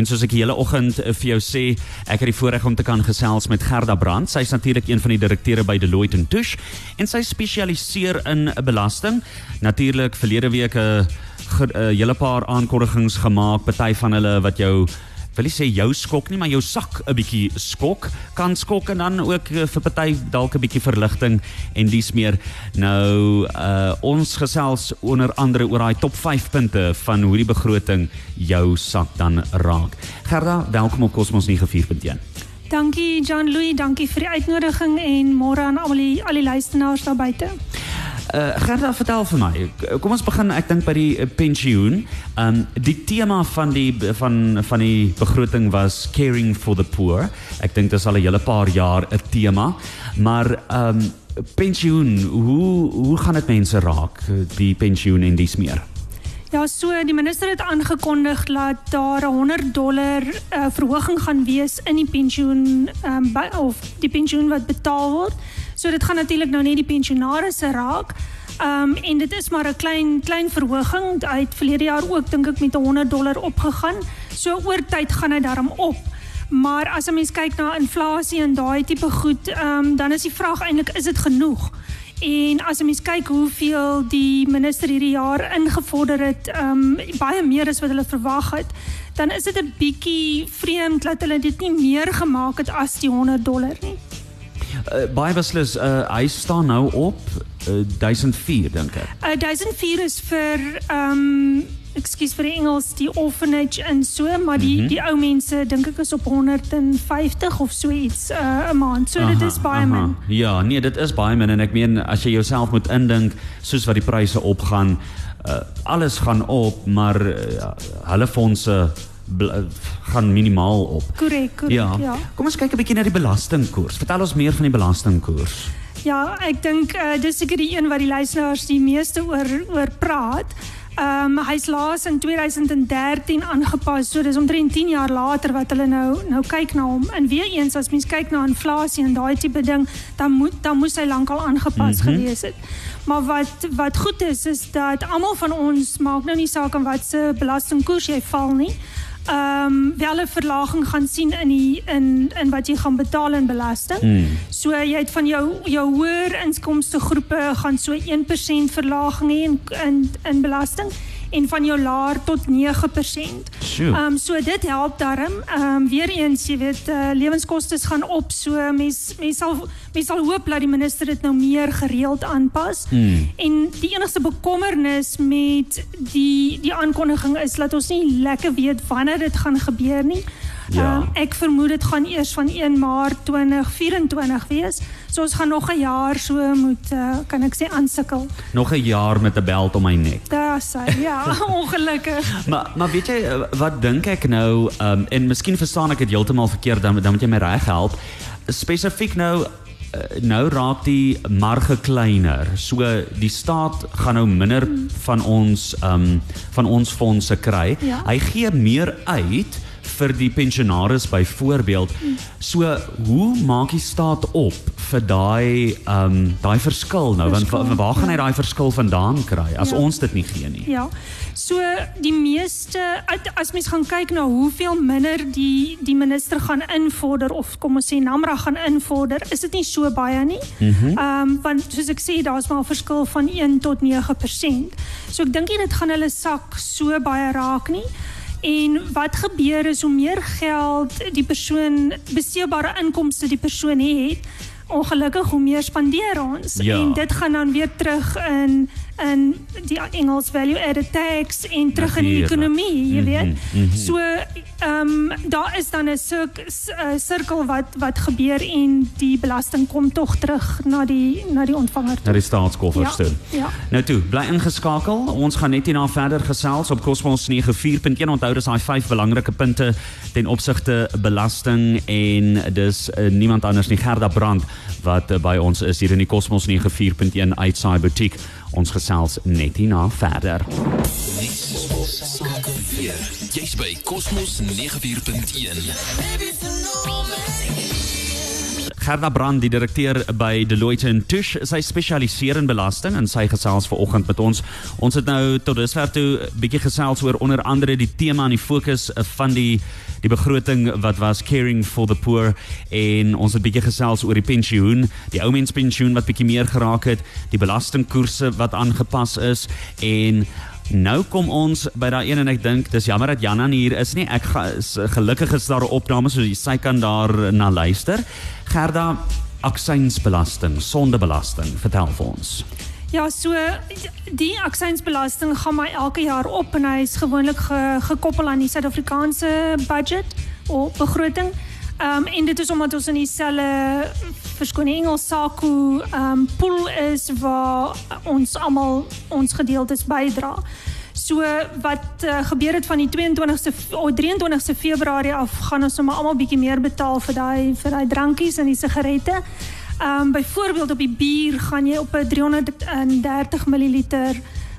En soos ek hele oggend uh, vir jou sê, ek het die voorreg om te kan gesels met Gerda Brand. Sy is natuurlik een van die direkteure by Deloitte Touche en sy spesialiseer in belasting. Natuurlik verlede week 'n uh, hele paar aankondigings gemaak, party van hulle wat jou wil nie sê jou skok nie, maar jou sak 'n bietjie skok, kan skok en dan ook uh, vir party dalk 'n bietjie verligting en dis meer. Nou uh ons gesels onder andere oor daai top 5 punte van hoe die begroting jou sak dan raak. Gerda, welkom op Cosmos 94.1. Dankie John Louis, dankie vir die uitnodiging en môre aan al die al die luisteraars daar buite. Uh, Gerda, vertel vir my. Kom ons begin ek dink by die uh, pensioen. Um die tema van die van van die begroting was caring for the poor. Ek dink dit is al 'n hele paar jaar 'n tema. Maar um pensioen, hoe hoe gaan dit mense raak die pensioen en dis meer? Ja, so die minister het aangekondig dat daar 'n 100 dollar uh, verhoging gaan wees in die pensioen um, by, of die pensioen wat betaal word. So dit gaan natuurlik nou net die pensionaarsse raak. Um, en dit is maar 'n klein klein verhoging. Hy het verlede jaar ook dink ek met 100 dollar opgegaan. So oor tyd gaan hy daarom op. Maar as 'n mens kyk na inflasie en daai tipe goed, um, dan is die vraag eintlik is dit genoeg? En as 'n mens kyk hoeveel die minister hierdie jaar ingevorder het, um, baie meer as wat hulle verwag het, dan is dit 'n bietjie vreemd dat hulle dit nie meer gemaak het as die 100 dollar nie. Uh, baie beslis uh, hy staan nou op uh, 1004 dink ek. Uh, 1004 is vir ehm um, ekskuus vir die Engels die orphanage en so maar die mm -hmm. die ou mense dink ek is op 150 of so iets 'n uh, maand. So aha, dit is baie aha. min. Ja, nee, dit is baie min en ek meen as jy jouself moet indink soos wat die pryse opgaan, uh, alles gaan op, maar uh, hulle fondse gaan minimaal op. Korrek, korrek. Ja. ja. Kom ons kyk 'n bietjie na die belastingkoers. Vertel ons meer van die belastingkoers. Ja, ek dink uh, dis seker die een wat die luisteraars die meeste oor oor praat. Ehm um, hy's laas in 2013 aangepas. So dis omtrent 10 jaar later wat hulle nou nou kyk na hom. En weer eens as mens kyk na inflasie en daai tipe ding, dan moet dan moes hy lankal aangepas mm -hmm. gewees het. Maar wat wat goed is is dat almal van ons maak nou nie saak aan wat se belastingkoers jy val nie ehm um, wel 'n verlaging gaan sien in die in in wat jy gaan betaal in belasting. Mm. So jy het van jou jou hoër inkomste groepe gaan so 1% verlaging hê in, in in belasting en van jou laer tot 9%. Ehm um, so dit help daarom. Ehm um, weer eens jy weet uh, lewenskoste gaan op so mens mens sal mens sal hoop dat die minister dit nou meer gereeld aanpas. Hmm. En die enigste bekommernis met die die aankondiging is dat ons nie lekker weet wanneer dit gaan gebeur nie. Ja. Um, ek vermoed dit gaan eers van 1 Maart 2024 wees. So ons gaan nog 'n jaar so moet uh, kan ek sê aansukkel. Nog 'n jaar met 'n beld om my nek. Daar sê ja, ongelukkig. maar maar weet jy eh, wat dink ek nou um, en miskien verstaan ek dit heeltemal verkeerd dan dan moet jy my reg help. Spesifiek nou eh, nou raak die marge kleiner. So die staat gaan nou minder hmm. van ons ehm um, van ons fondse kry. Ja. Hy gee meer uit vir die pensionaris byvoorbeeld. So hoe maak die staat op vir daai ehm um, daai verskil nou verskil, want waar gaan hy daai verskil vandaan kry as ja. ons dit nie gee nie? Ja. So die meeste as mens gaan kyk na hoeveel minder die die minister gaan invorder of kom ons sê Namra gaan invorder, is dit nie so baie nie. Mhm. Ehm mm um, want soos ek sê daar's maar 'n verskil van 1 tot 9%. So ek dink nie dit gaan hulle sak so baie raak nie. En wat gebeur is hoe meer geld die persoon besteedbare inkomste die persoon het, ongelukkig hoe meer spandeer ons ja. en dit gaan dan weer terug in in die Engels value added tax en terug in die ekonomie, jy weet. Mm -hmm. So ehm um, daar is dan 'n sirkel wat wat gebeur en die belasting kom tog terug na die na die ontvanger toe. Na die staatskoffers ja, toe. Ja. Nou toe, bly ingeskakel. Ons gaan net hierna verder gesels op Cosmos 94.1. Onthou dis daai vyf belangrike punte ten opsigte belasting en dis uh, niemand anders nie Gerda Brand wat uh, by ons is hier in die Cosmos 94.1 Uitsaai Boutique. Ons gesels net hierna verder. Jy's by Cosmos 94.1. Gerda Brand, die direkteur by Deloitte Touche, sy spesialiseer in belasting en sy gesels vanoggend met ons. Ons het nou tot dusver toe 'n bietjie gesels oor onder andere die tema en die fokus van die die begroting wat was caring for the poor en ons het bietjie gesels oor die pensioen, die ou mens pensioen wat bietjie meer geraak het, die belastingkoerse wat aangepas is en Nou kom ons by daai een en ek dink dis jammer dat Jana hier is nie. Ek is gelukkig is daar 'n opname so sy kan daar na luister. Gerda aksiesbelasting, sondebelasting, vertel vir ons. Ja, so die aksiesbelasting gaan my elke jaar op en hy is gewoonlik ge, gekoppel aan die Suid-Afrikaanse budget of begroting. Ehm um, en dit is omdat ons in dieselfde verskoning Engels SACU ehm um, pool is waar ons almal ons gedeeltes bydra. So wat uh, gebeur het van die 22ste of 23ste Februarie af gaan ons sommer almal bietjie meer betaal vir daai vir daai drankies en die sigarette. Ehm um, byvoorbeeld op die bier gaan jy op 'n 330 ml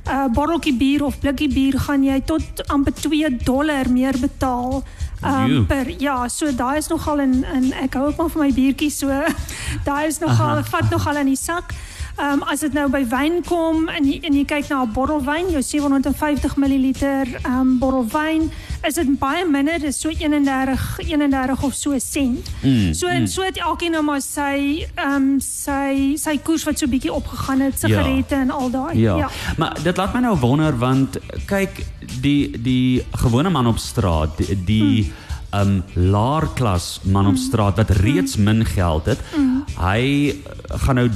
uh botteltjie bier of blikkie bier gaan jy tot amper 2 dollar meer betaal um, per ja, so daai is nogal in in ek hou ook maar van my biertjie so daai is nogal vat nogal in die sak. Ehm um, as dit nou by wyn kom en jy, en jy kyk na 'n bottel wyn, jou 750 ml ehm um, bottel wyn, is dit baie minder, dis so 31 31 of so sent. Mm, so mm. so het elkeen nou maar sy ehm um, sy sy koers wat so bietjie opgegaan het, sigarette ja. en al daai. Ja. ja. Maar dit laat my nou wonder want kyk die die gewone man op straat, die, die mm um laer klas man op straat wat reeds min geld het. Hy gaan nou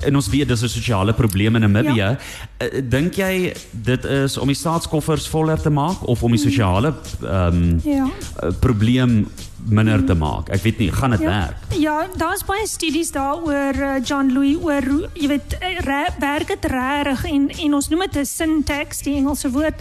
en ons weet dis 'n sosiale probleem in Namibië. Ja. Uh, Dink jy dit is om die staatskoffers voller te maak of om die sosiale um ja. uh, probleem minder te maak. Ek weet nie, gaan dit ja, werk? Ja, daar's baie studies daaroor uh, John Louis oor jy weet werk dit reg en en ons noem dit 'n syntax, die Engelse woord.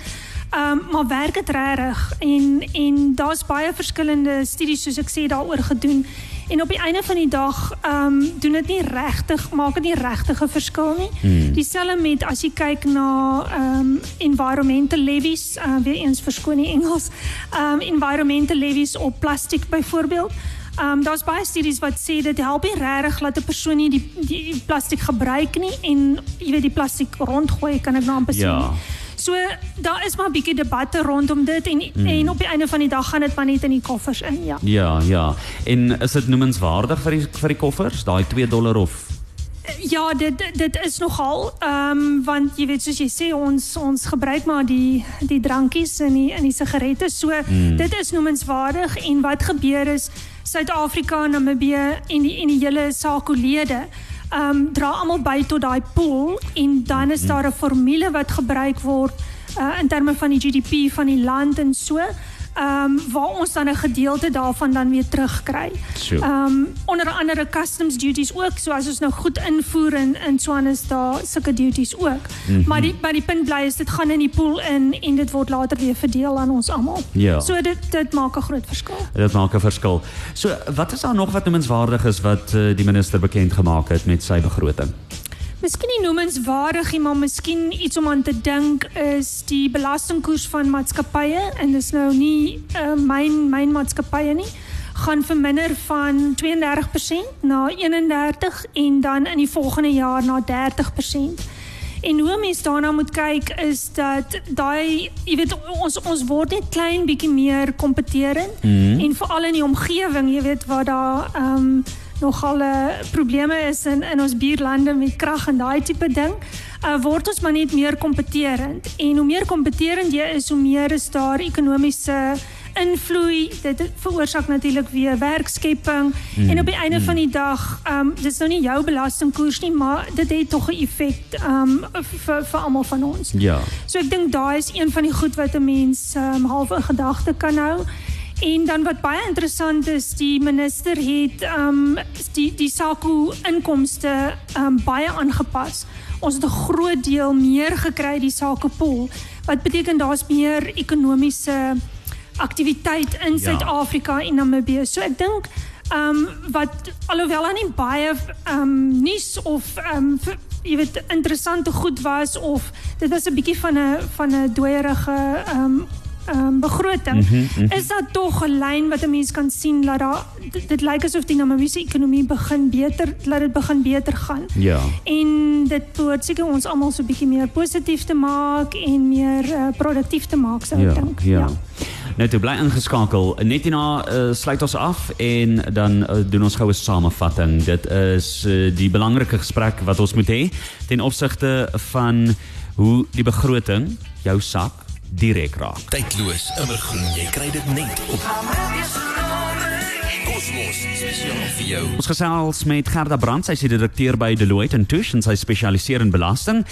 Ehm um, maar werk dit regtig en en daar's baie verskillende studies soos ek sê daaroor gedoen. En op die einde van die dag ehm um, doen dit nie regtig maak dit nie regtig 'n verskil nie. Hmm. Dieselfde met as jy kyk na ehm um, environmental levies, uh, weer eens verskoon die Engels. Ehm um, environmental levies op plastiek byvoorbeeld. Ehm um, daar's baie studies wat sê dit help nie regtig dat 'n persoon nie die die plastiek gebruik nie en jy weet die plastiek rondgooi kan ek nou amper sê. Ja. So daar is maar 'n bietjie debatte rondom dit en mm. en op die einde van die dag gaan dit maar net in die koffers in, ja. Ja, ja. En is dit noemenswaardig vir die vir die koffers, daai 2 dollar of Ja, dit dit is nogal ehm um, want jy weet soos jy sê ons ons gebruik maar die die drankies en die in die sigarette. So mm. dit is noemenswaardig en wat gebeur is Suid-Afrika en Namibië en die en die hele SACU-lede ehm um, dra almal by tot daai pool en dan is daar 'n formule wat gebruik word uh, in terme van die GDP van die land en so ehm um, waar ons dan 'n gedeelte daarvan dan weer terugkry. Ehm um, onder andere customs duties ook, so as ons nou goed invoer en in Swan is daar sulke duties ook. Mm -hmm. Maar die by die punt bly is dit gaan in die pool in en dit word later weer verdeel aan ons almal. Ja. So dit dit maak 'n groot verskil. Dit maak 'n verskil. So wat is daar nog wat noemenswaardig is wat uh, die minister bekend gemaak het met sy begroting? Miskien nie noemenswaardig nie, maar miskien iets om aan te dink is die belastingkoers van maatskappye en dis nou nie uh, myn myn maatskappye nie gaan verminder van 32% na 31 en dan in die volgende jaar na 30%. En hoe mense daarna moet kyk is dat daai jy weet ons ons word net klein bietjie meer kompeterend mm -hmm. en veral in die omgewing, jy weet waar daar ehm um, nogal uh, probleme is in in ons buurlande met krag en daai tipe ding, uh, word ons maar net meer kompeterend. En hoe meer kompeterend jy is, hoe meer is daar ekonomiese invloed. Dit veroorsaak natuurlik weer werkskepping mm, en op die einde mm. van die dag, ehm um, dis nou nie jou belastingkoers nie, maar dit het tog 'n effek ehm um, vir vir almal van ons. Ja. So ek dink daai is een van die goed wat 'n mens ehm um, half in gedagte kan hou. En dan wat baie interessant is, die minister het um die die SACU inkomste um baie aangepas. Ons het 'n groot deel meer gekry die SACU pool wat beteken daar's meer ekonomiese aktiwiteit in ja. Suid-Afrika ja. en Namibië. So ek dink um wat alhoewel daar nie baie um nuus of um jy weet interessante goed was of dit was 'n bietjie van 'n van 'n dooierige um um, begroting, mm -hmm, mm -hmm. is daar tog 'n lyn wat 'n mens kan sien dat daar dit, dit lyk asof die Namibiese ekonomie begin beter, laat dit begin beter gaan. Ja. En dit behoort seker ons almal so 'n bietjie meer positief te maak en meer uh, produktief te maak, sou ek ja, dink. Ja. ja. Nou toe bly ingeskakel. Net hierna uh, sluit ons af en dan uh, doen ons goue samevatting. Dit is uh, die belangrike gesprek wat ons moet hê ten opsigte van hoe die begroting jou sak direk raak. Tydloos, immergroen, jy kry dit net op Cosmos spesiaal vir jou. Ons gesels met Gerda Brand, sy is direkteur by Deloitte en Touche en sy spesialiseer in belasting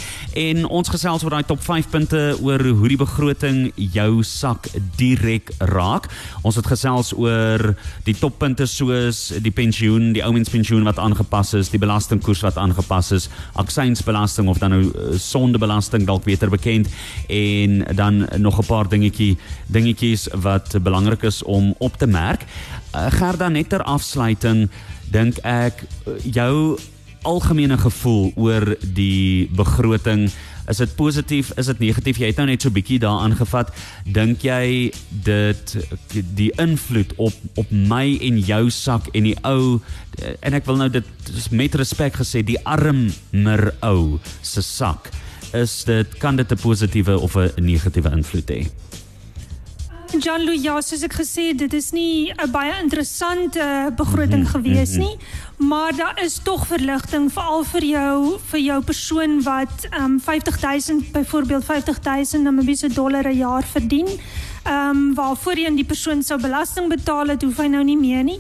en ons gesels oor daai top 5 punte oor hoe die begroting jou sak direk raak. Ons het gesels oor die toppunte soos die pensioen, die ou mens pensioen wat aangepas is, die belastingkoers wat aangepas is, aksiesbelasting of dan nou uh, sondebelasting dalk beter bekend en dan nog 'n paar dingetjie dingetjies wat belangrik is om op te merk. Uh, Gerda net ter afsluiting dink ek uh, jou algemene gevoel oor die begroting is dit positief is dit negatief? Jy het nou net so bietjie daaraan gevat dink jy dit die invloed op op my en jou sak en die ou en ek wil nou dit met respek gesê die armer ou se sak is dit kan dit 'n positiewe of 'n negatiewe invloed hê John Louis, ja, soos ek gesê het, dit is nie 'n baie interessante begroting mm -hmm, gewees nie, mm -hmm. maar daar is tog verligting veral vir jou vir jou persoon wat ehm um, 50000 byvoorbeeld 50000 Namibiese dollar 'n jaar verdien. Ehm um, waar voorheen die persoon sou belasting betaal het, hoef hy nou nie meer nie.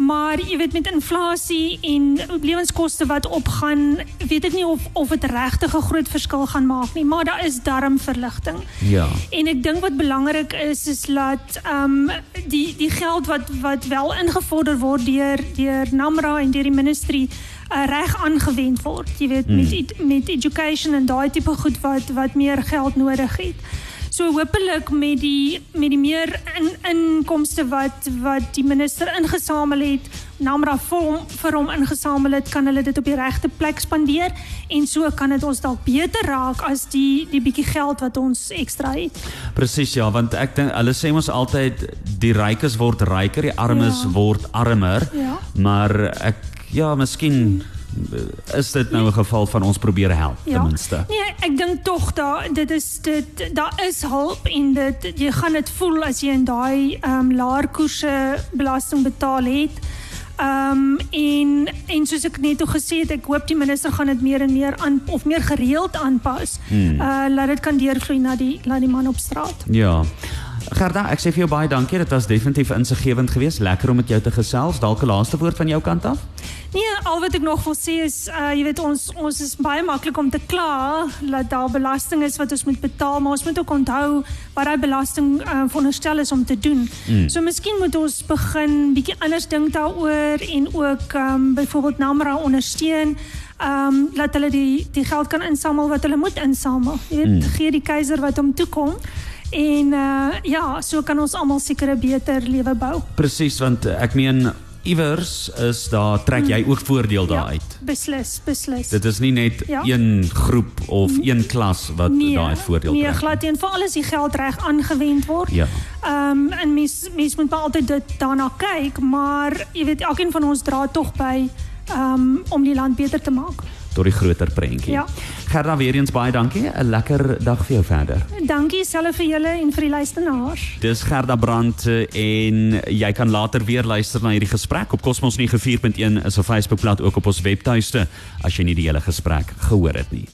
Maar jy weet met inflasie en lewenskoste wat opgaan, weet ek nie of of dit regtig 'n groot verskil gaan maak nie, maar daar is darm verligting. Ja. En ek dink wat belangrik is is dat ehm um, die die geld wat wat wel ingevorder word deur deur Namra en deur die ministerie uh, reg aangewend word. Jy weet hmm. met met education en daai tipe goed wat wat meer geld nodig het. So hopelik met die met die meer in, inkomste wat wat die minister ingesamel het, Namra vir hom, vir hom ingesamel het, kan hulle dit op die regte plek spandeer en so kan dit ons dalk beter raak as die die bietjie geld wat ons ekstra het. Presies ja, want ek dink hulle sê ons altyd die rykes word ryker, die armes ja. word armer. Ja. Maar ek ja, miskien hmm is dit nou 'n geval van ons probeer help ja. ten minste. Nee, ek dink tog daar dit is dit daar is hulp en dit jy gaan dit voel as jy in daai ehm um, laer koerse belasting betaal het. Ehm um, en en soos ek net ook gesê het, ek hoop die minister gaan dit meer en meer aan of meer gereeld aanpas. Hmm. Uh laat dit kan deurvloei na die na die man op straat. Ja. Gerda, ek sê vir jou baie dankie. Dit was definitief insiggewend geweest. Lekker om met jou te gesels. Dalk 'n laaste woord van jou kant af? Nee, al wat ek nog wil sê is uh jy weet ons ons is baie maklik om te kla dat daar belasting is wat ons moet betaal, maar ons moet ook onthou wat daai belasting uh veronderstel is om te doen. Mm. So miskien moet ons begin bietjie anders dink daaroor en ook um byvoorbeeld Namra ondersteun um laat hulle die die geld kan insamel wat hulle moet insamel. Jy weet, mm. gee die keiser wat hom toe kom. En uh ja, so kan ons almal seker 'n beter lewe bou. Presies, want ek meen iewers is daar trek jy ook voordeel ja, daaruit. Beslis, beslis. Dit is nie net ja. een groep of een klas wat nee, daai voordeel nee, trek. Nee, glad nie. Vir alles die geld reg aangewend word. Ja. Ehm um, en mens mens moet maar altyd dit daarna kyk, maar jy weet elkeen van ons dra tog by ehm um, om die land beter te maak tot die groter prentjie. Ja. Gerda weer eens baie dankie. 'n Lekker dag vir jou verder. Dankie selfe vir julle en vir die luisteraars. Dis Gerda Brandt eh, en jy kan later weer luister na hierdie gesprek op Cosmos 94.1 is op Facebookblad ook op ons webtuiste as jy nie die hele gesprek gehoor het nie.